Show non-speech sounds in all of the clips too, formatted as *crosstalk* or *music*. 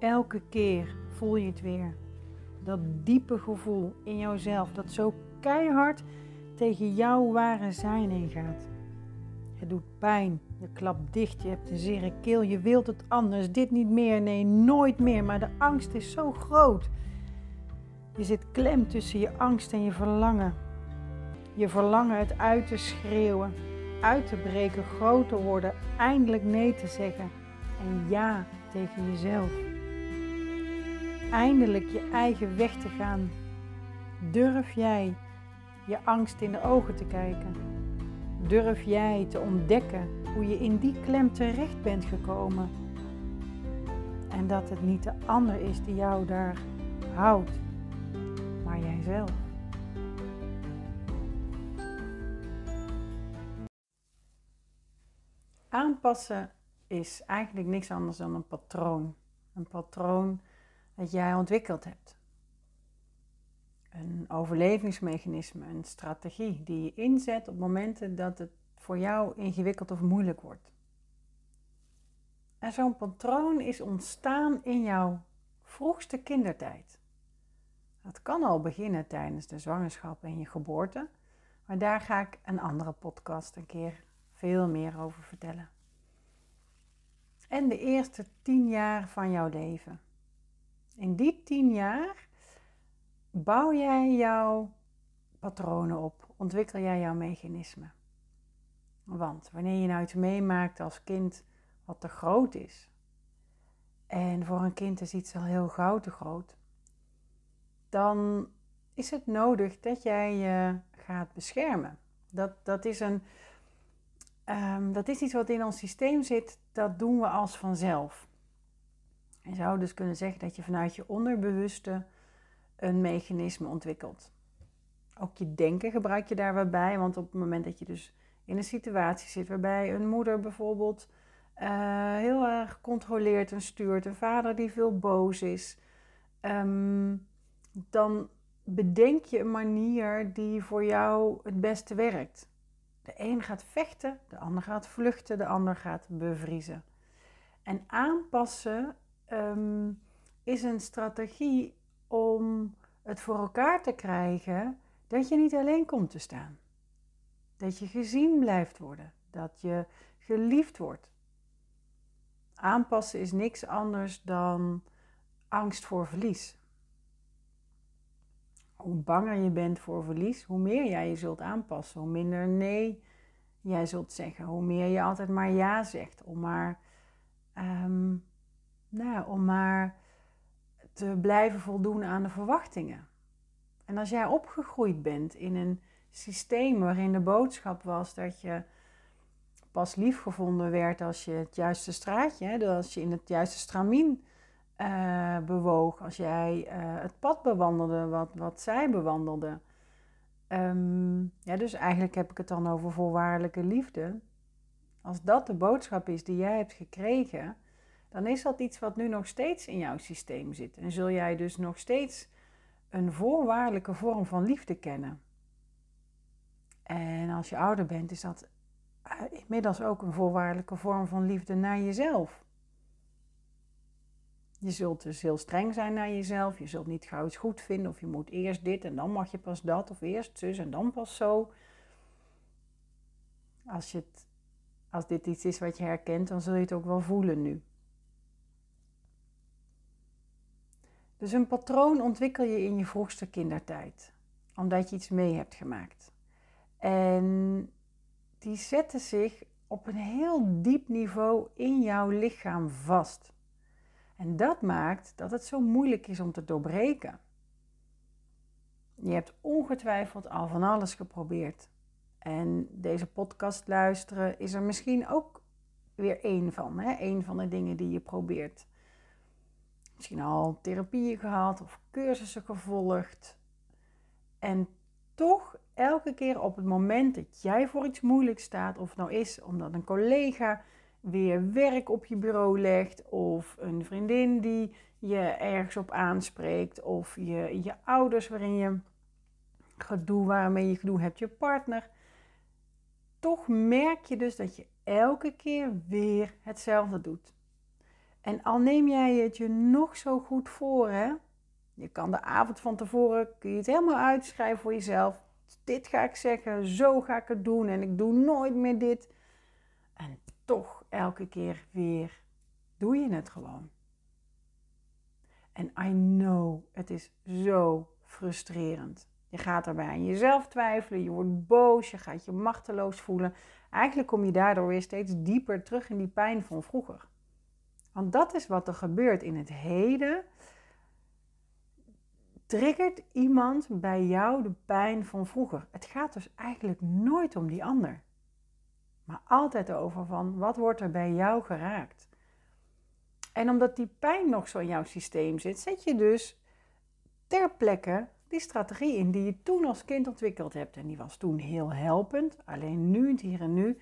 elke keer voel je het weer. Dat diepe gevoel in jouzelf dat zo keihard tegen jouw ware zijn ingaat. Het doet pijn, je klapt dicht, je hebt een zere keel, je wilt het anders, dit niet meer, nee, nooit meer. Maar de angst is zo groot. Je zit klem tussen je angst en je verlangen. Je verlangen het uit te schreeuwen, uit te breken, groter worden, eindelijk nee te zeggen en ja tegen jezelf. Eindelijk je eigen weg te gaan. Durf jij je angst in de ogen te kijken? Durf jij te ontdekken hoe je in die klem terecht bent gekomen? En dat het niet de ander is die jou daar houdt, maar jijzelf. Aanpassen is eigenlijk niks anders dan een patroon. Een patroon dat jij ontwikkeld hebt. Een overlevingsmechanisme, een strategie die je inzet op momenten dat het voor jou ingewikkeld of moeilijk wordt. En zo'n patroon is ontstaan in jouw vroegste kindertijd. Dat kan al beginnen tijdens de zwangerschap en je geboorte, maar daar ga ik een andere podcast een keer veel meer over vertellen. En de eerste tien jaar van jouw leven. In die tien jaar bouw jij jouw patronen op, ontwikkel jij jouw mechanismen. Want wanneer je nou iets meemaakt als kind wat te groot is, en voor een kind is iets al heel gauw te groot, dan is het nodig dat jij je gaat beschermen. Dat, dat, is een, um, dat is iets wat in ons systeem zit, dat doen we als vanzelf. Je zou dus kunnen zeggen dat je vanuit je onderbewuste een mechanisme ontwikkelt. Ook je denken gebruik je daar wel bij, want op het moment dat je dus in een situatie zit waarbij een moeder bijvoorbeeld uh, heel erg controleert en stuurt, een vader die veel boos is, um, dan bedenk je een manier die voor jou het beste werkt. De een gaat vechten, de ander gaat vluchten, de ander gaat bevriezen. En aanpassen um, is een strategie om het voor elkaar te krijgen dat je niet alleen komt te staan. Dat je gezien blijft worden, dat je geliefd wordt. Aanpassen is niks anders dan angst voor verlies. Hoe banger je bent voor verlies, hoe meer jij je zult aanpassen, hoe minder nee jij zult zeggen, hoe meer je altijd maar ja zegt, om maar, um, nou, om maar te blijven voldoen aan de verwachtingen. En als jij opgegroeid bent in een systeem waarin de boodschap was dat je pas lief gevonden werd als je het juiste straatje, als je in het juiste stramien uh, bewoog, als jij uh, het pad bewandelde wat, wat zij bewandelde. Um, ja, dus eigenlijk heb ik het dan over voorwaardelijke liefde. Als dat de boodschap is die jij hebt gekregen, dan is dat iets wat nu nog steeds in jouw systeem zit. En zul jij dus nog steeds een voorwaardelijke vorm van liefde kennen. En als je ouder bent, is dat eh, inmiddels ook een voorwaardelijke vorm van liefde naar jezelf. Je zult dus heel streng zijn naar jezelf. Je zult niet gauw iets goed vinden. Of je moet eerst dit en dan mag je pas dat. Of eerst zus en dan pas zo. Als, het, als dit iets is wat je herkent, dan zul je het ook wel voelen nu. Dus een patroon ontwikkel je in je vroegste kindertijd, omdat je iets mee hebt gemaakt. En die zetten zich op een heel diep niveau in jouw lichaam vast. En dat maakt dat het zo moeilijk is om te doorbreken. Je hebt ongetwijfeld al van alles geprobeerd. En deze podcast luisteren is er misschien ook weer één van. Hè? Van de dingen die je probeert misschien al therapieën gehad of cursussen gevolgd. En toch elke keer op het moment dat jij voor iets moeilijks staat, of het nou is omdat een collega weer werk op je bureau legt, of een vriendin die je ergens op aanspreekt, of je, je ouders waarin je gedoe, waarmee je gedoe hebt, je partner. Toch merk je dus dat je elke keer weer hetzelfde doet. En al neem jij het je nog zo goed voor, hè? Je kan de avond van tevoren kun je het helemaal uitschrijven voor jezelf. Dit ga ik zeggen, zo ga ik het doen en ik doe nooit meer dit. En toch elke keer weer doe je het gewoon. En I know, het is zo frustrerend. Je gaat erbij aan jezelf twijfelen, je wordt boos, je gaat je machteloos voelen. Eigenlijk kom je daardoor weer steeds dieper terug in die pijn van vroeger. Want dat is wat er gebeurt in het heden. Triggert iemand bij jou de pijn van vroeger? Het gaat dus eigenlijk nooit om die ander. Maar altijd over van wat wordt er bij jou geraakt? En omdat die pijn nog zo in jouw systeem zit, zet je dus ter plekke die strategie in die je toen als kind ontwikkeld hebt. En die was toen heel helpend. Alleen nu, het hier en nu,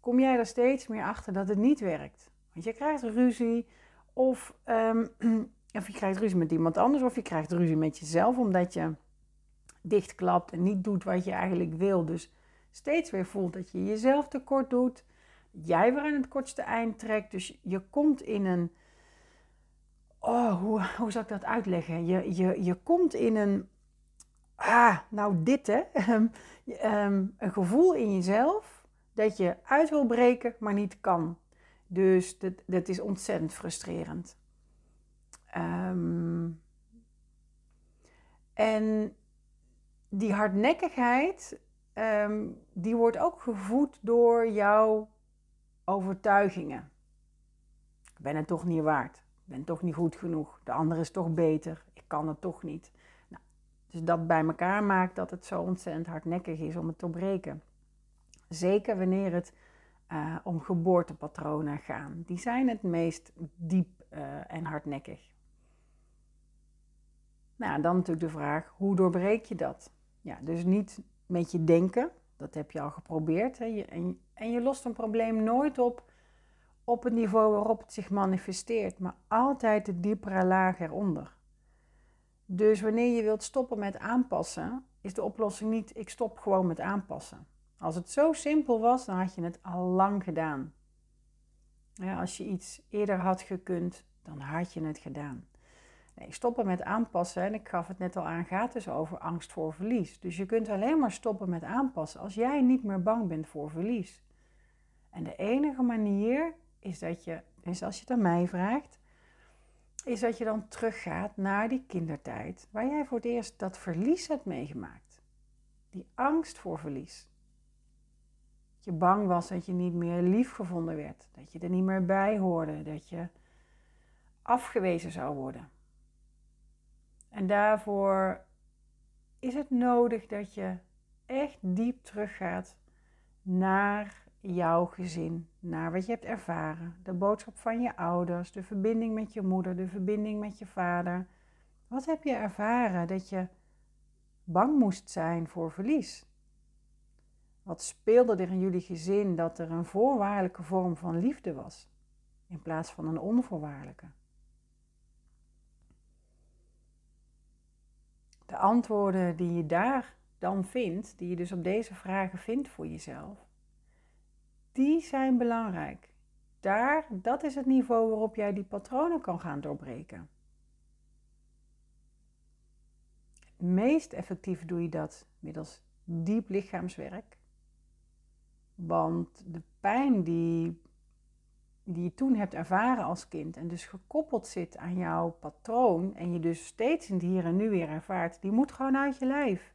kom jij er steeds meer achter dat het niet werkt. Want je krijgt ruzie of, um, *clears throat* of je krijgt ruzie met iemand anders of je krijgt ruzie met jezelf omdat je dichtklapt en niet doet wat je eigenlijk wil. Dus steeds weer voelt dat je jezelf tekort doet. Jij weer aan het kortste eind trekt. Dus je komt in een. Oh, hoe, hoe zou ik dat uitleggen? Je, je, je komt in een. Ah, nou dit hè. *laughs* um, een gevoel in jezelf dat je uit wil breken, maar niet kan. Dus dat, dat is ontzettend frustrerend. Um, en die hardnekkigheid, um, die wordt ook gevoed door jouw overtuigingen. Ik ben het toch niet waard. Ik ben toch niet goed genoeg. De ander is toch beter. Ik kan het toch niet. Nou, dus dat bij elkaar maakt dat het zo ontzettend hardnekkig is om het te breken. Zeker wanneer het uh, om geboortepatronen gaan. Die zijn het meest diep uh, en hardnekkig. Nou, dan natuurlijk de vraag, hoe doorbreek je dat? Ja, dus niet met je denken, dat heb je al geprobeerd. Hè? En, en je lost een probleem nooit op op het niveau waarop het zich manifesteert, maar altijd de diepere laag eronder. Dus wanneer je wilt stoppen met aanpassen, is de oplossing niet ik stop gewoon met aanpassen. Als het zo simpel was, dan had je het al lang gedaan. Ja, als je iets eerder had gekund, dan had je het gedaan. Nee, stoppen met aanpassen, en ik gaf het net al aan, gaat dus over angst voor verlies. Dus je kunt alleen maar stoppen met aanpassen als jij niet meer bang bent voor verlies. En de enige manier is dat je, dus als je het aan mij vraagt, is dat je dan teruggaat naar die kindertijd waar jij voor het eerst dat verlies hebt meegemaakt. Die angst voor verlies je bang was dat je niet meer lief gevonden werd, dat je er niet meer bij hoorde, dat je afgewezen zou worden. En daarvoor is het nodig dat je echt diep teruggaat naar jouw gezin, naar wat je hebt ervaren, de boodschap van je ouders, de verbinding met je moeder, de verbinding met je vader. Wat heb je ervaren dat je bang moest zijn voor verlies? Wat speelde er in jullie gezin dat er een voorwaardelijke vorm van liefde was, in plaats van een onvoorwaardelijke? De antwoorden die je daar dan vindt, die je dus op deze vragen vindt voor jezelf, die zijn belangrijk. Daar, dat is het niveau waarop jij die patronen kan gaan doorbreken. Het meest effectief doe je dat middels diep lichaamswerk, want de pijn die, die je toen hebt ervaren als kind en dus gekoppeld zit aan jouw patroon en je dus steeds in het hier en nu weer ervaart, die moet gewoon uit je lijf.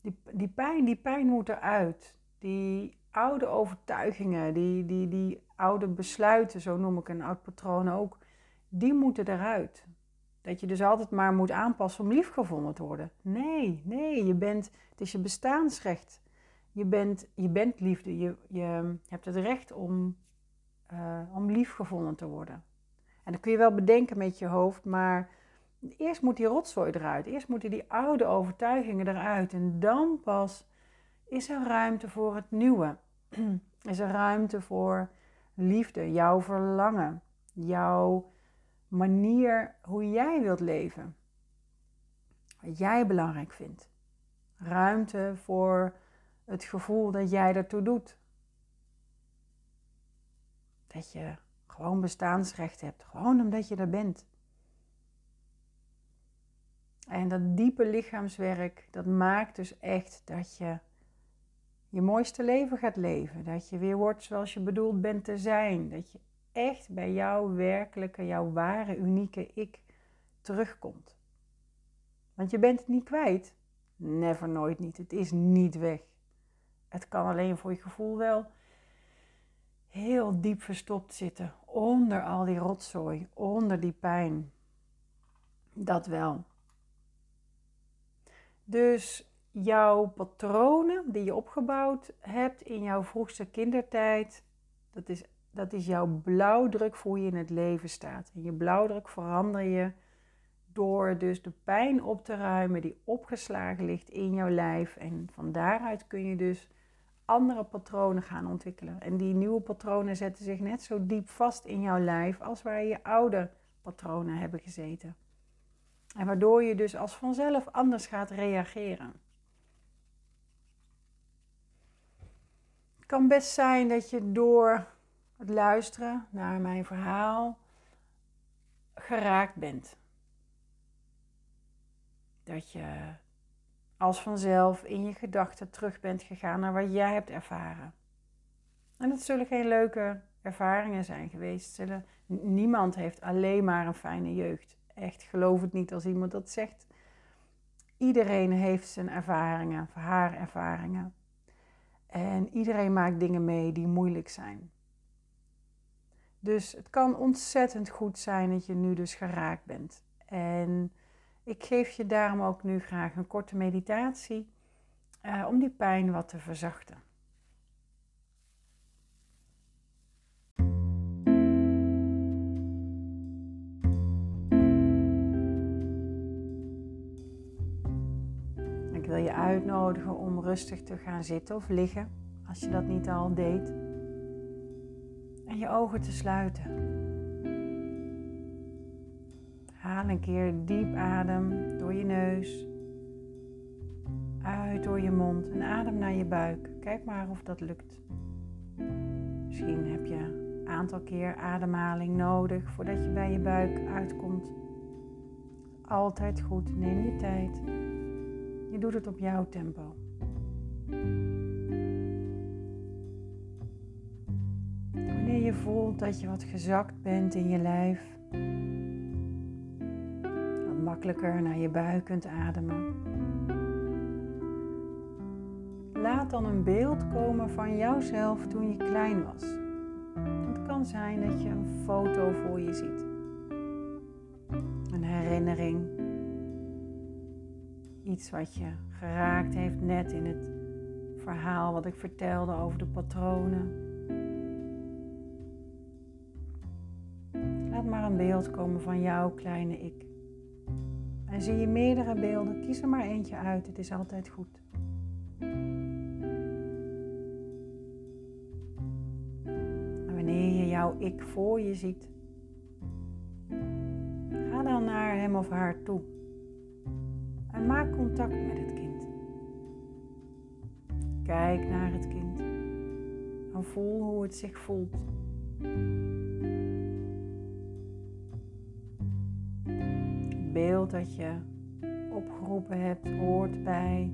Die, die pijn, die pijn moet eruit. Die oude overtuigingen, die, die, die oude besluiten, zo noem ik een oud patroon ook, die moeten eruit. Dat je dus altijd maar moet aanpassen om liefgevonden te worden. Nee, nee, je bent, het is je bestaansrecht je bent, je bent liefde. Je, je hebt het recht om, uh, om liefgevonden te worden. En dat kun je wel bedenken met je hoofd, maar eerst moet die rotzooi eruit. Eerst moeten die oude overtuigingen eruit. En dan pas is er ruimte voor het nieuwe. *clears throat* Is er ruimte voor liefde, jouw verlangen, jouw manier hoe jij wilt leven. Wat jij belangrijk vindt. Ruimte voor het gevoel dat jij ertoe doet. Dat je gewoon bestaansrecht hebt. Gewoon omdat je er bent. En dat diepe lichaamswerk, dat maakt dus echt dat je je mooiste leven gaat leven. Dat je weer wordt zoals je bedoeld bent te zijn. Dat je echt bij jouw werkelijke, jouw ware, unieke ik terugkomt. Want je bent het niet kwijt. Never, nooit niet. Het is niet weg. Het kan alleen voor je gevoel wel heel diep verstopt zitten. Onder al die rotzooi, onder die pijn. Dat wel. Dus jouw patronen die je opgebouwd hebt in jouw vroegste kindertijd, dat is, dat is jouw blauwdruk voor je in het leven staat. En je blauwdruk verander je door dus de pijn op te ruimen die opgeslagen ligt in jouw lijf. En van daaruit kun je dus andere patronen gaan ontwikkelen. En die nieuwe patronen zetten zich net zo diep vast in jouw lijf als waar je oude patronen hebben gezeten. En waardoor je dus als vanzelf anders gaat reageren. Het kan best zijn dat je door het luisteren naar mijn verhaal geraakt bent. Dat je als vanzelf in je gedachten terug bent gegaan naar wat jij hebt ervaren. En dat zullen geen leuke ervaringen zijn geweest. Zullen, niemand heeft alleen maar een fijne jeugd. Echt, geloof het niet als iemand dat zegt. Iedereen heeft zijn ervaringen, haar ervaringen. En iedereen maakt dingen mee die moeilijk zijn. Dus het kan ontzettend goed zijn dat je nu dus geraakt bent. En ik geef je daarom ook nu graag een korte meditatie uh, om die pijn wat te verzachten. Ik wil je uitnodigen om rustig te gaan zitten of liggen, als je dat niet al deed. En je ogen te sluiten. Een keer diep adem door je neus. Uit door je mond en adem naar je buik. Kijk maar of dat lukt. Misschien heb je een aantal keer ademhaling nodig voordat je bij je buik uitkomt. Altijd goed, neem je tijd. Je doet het op jouw tempo. Wanneer je voelt dat je wat gezakt bent in je lijf, makkelijker naar je buik kunt ademen. Laat dan een beeld komen van jouzelf toen je klein was. Het kan zijn dat je een foto voor je ziet. Een herinnering. Iets wat je geraakt heeft net in het verhaal wat ik vertelde over de patronen. Laat maar een beeld komen van jouw kleine ik. En zie je meerdere beelden, kies er maar eentje uit. Het is altijd goed. En wanneer je jouw ik voor je ziet, ga dan naar hem of haar toe. En maak contact met het kind. Kijk naar het kind. En voel hoe het zich voelt. Beeld dat je opgeroepen hebt hoort bij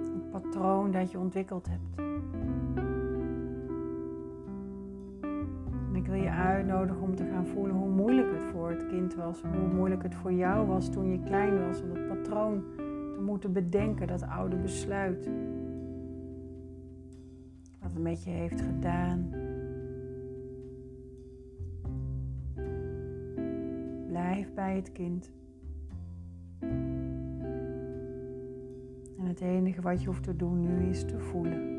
het patroon dat je ontwikkeld hebt. Ik wil je uitnodigen om te gaan voelen hoe moeilijk het voor het kind was, hoe moeilijk het voor jou was toen je klein was om het patroon te moeten bedenken, dat oude besluit. Wat het met je heeft gedaan. Het kind. En het enige wat je hoeft te doen nu is te voelen.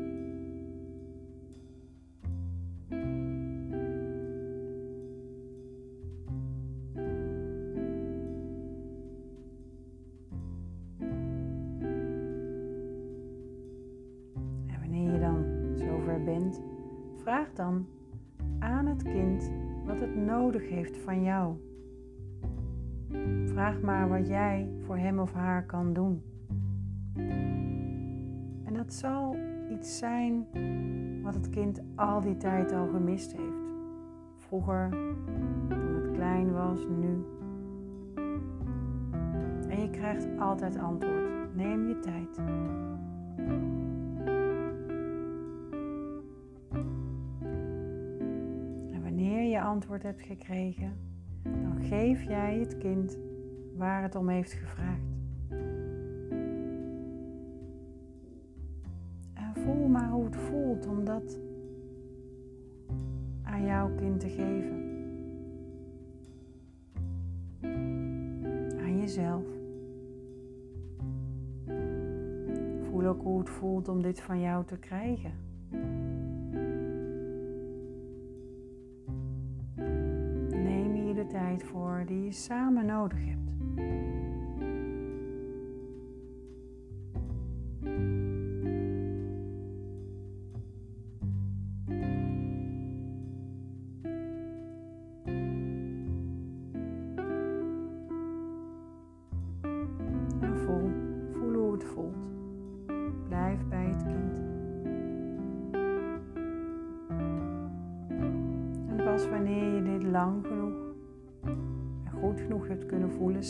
En wanneer je dan zover bent, vraag dan aan het kind wat het nodig heeft van jou. Vraag maar wat jij voor hem of haar kan doen. En dat zal iets zijn wat het kind al die tijd al gemist heeft. vroeger, toen het klein was, nu. En je krijgt altijd antwoord. Neem je tijd. En wanneer je antwoord hebt gekregen, dan geef jij het kind waar het om heeft gevraagd. En voel maar hoe het voelt om dat aan jouw kind te geven. Aan jezelf. Voel ook hoe het voelt om dit van jou te krijgen. Neem hier de tijd voor die je samen nodig hebt. En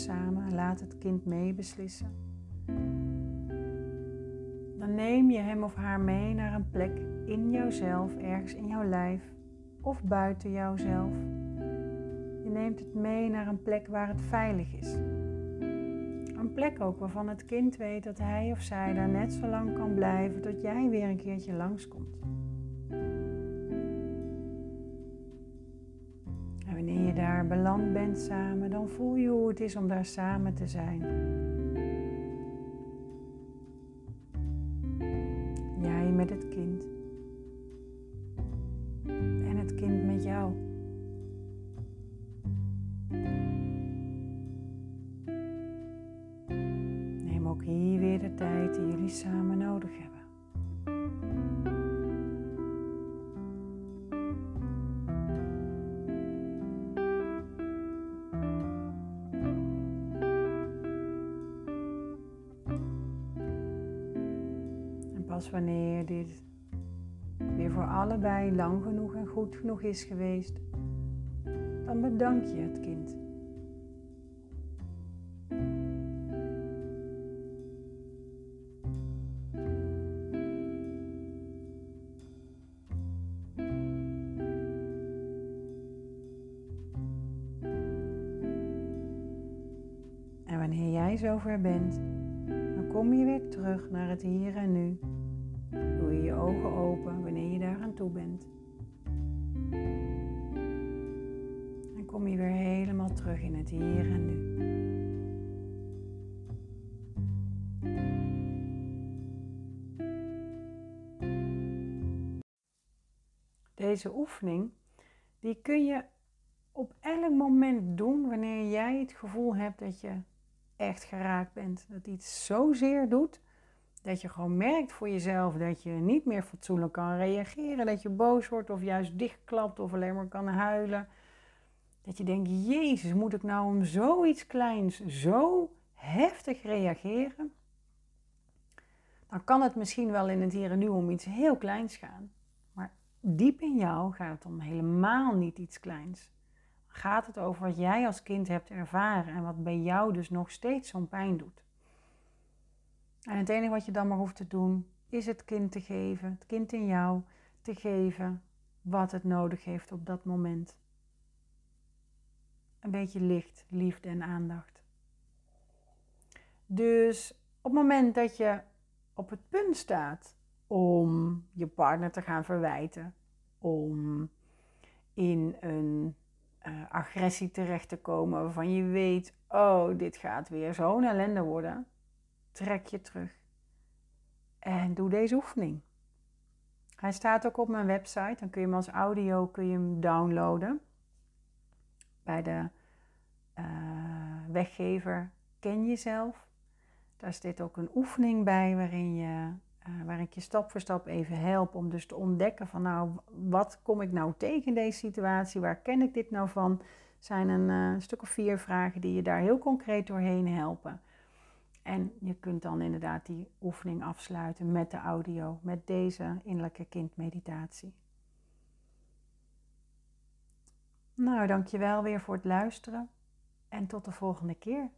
samen, laat het kind meebeslissen. Dan neem je hem of haar mee naar een plek in jouzelf, ergens in jouw lijf of buiten jouzelf. Je neemt het mee naar een plek waar het veilig is. Een plek ook waarvan het kind weet dat hij of zij daar net zo lang kan blijven tot jij weer een keertje langskomt. Daar beland bent samen, dan voel je hoe het is om daar samen te zijn. Jij met het kind. En het kind met jou. Neem ook hier weer de tijd die jullie samen pas wanneer dit weer voor allebei lang genoeg en goed genoeg is geweest, dan bedank je het kind. En wanneer jij zover bent, dan kom je weer terug naar het hier en nu. Open wanneer je daar aan toe bent. En kom je weer helemaal terug in het hier en nu. Deze oefening, die kun je op elk moment doen wanneer jij het gevoel hebt dat je echt geraakt bent. Dat iets zozeer doet dat je gewoon merkt voor jezelf dat je niet meer fatsoenlijk kan reageren. Dat je boos wordt of juist dichtklapt of alleen maar kan huilen. Dat je denkt, Jezus, moet ik nou om zoiets kleins zo heftig reageren? Dan kan het misschien wel in het hier en nu om iets heel kleins gaan. Maar diep in jou gaat het om helemaal niet iets kleins. Gaat het over wat jij als kind hebt ervaren en wat bij jou dus nog steeds zo'n pijn doet. En het enige wat je dan maar hoeft te doen, is het kind te geven, het kind in jou te geven wat het nodig heeft op dat moment. Een beetje licht, liefde en aandacht. Dus op het moment dat je op het punt staat om je partner te gaan verwijten, om in een uh, agressie terecht te komen waarvan je weet, oh, dit gaat weer zo'n ellende worden, trek je terug en doe deze oefening. Hij staat ook op mijn website, dan kun je hem als audio kun je hem downloaden. Bij de uh, weggever Ken Jezelf. Daar zit ook een oefening bij waarin, je, uh, waarin ik je stap voor stap even help om dus te ontdekken van nou, wat kom ik nou tegen in deze situatie? Waar ken ik dit nou van? zijn een uh, stuk of vier vragen die je daar heel concreet doorheen helpen. En je kunt dan inderdaad die oefening afsluiten met de audio, met deze innerlijke kindmeditatie. Nou, dankjewel weer voor het luisteren en tot de volgende keer.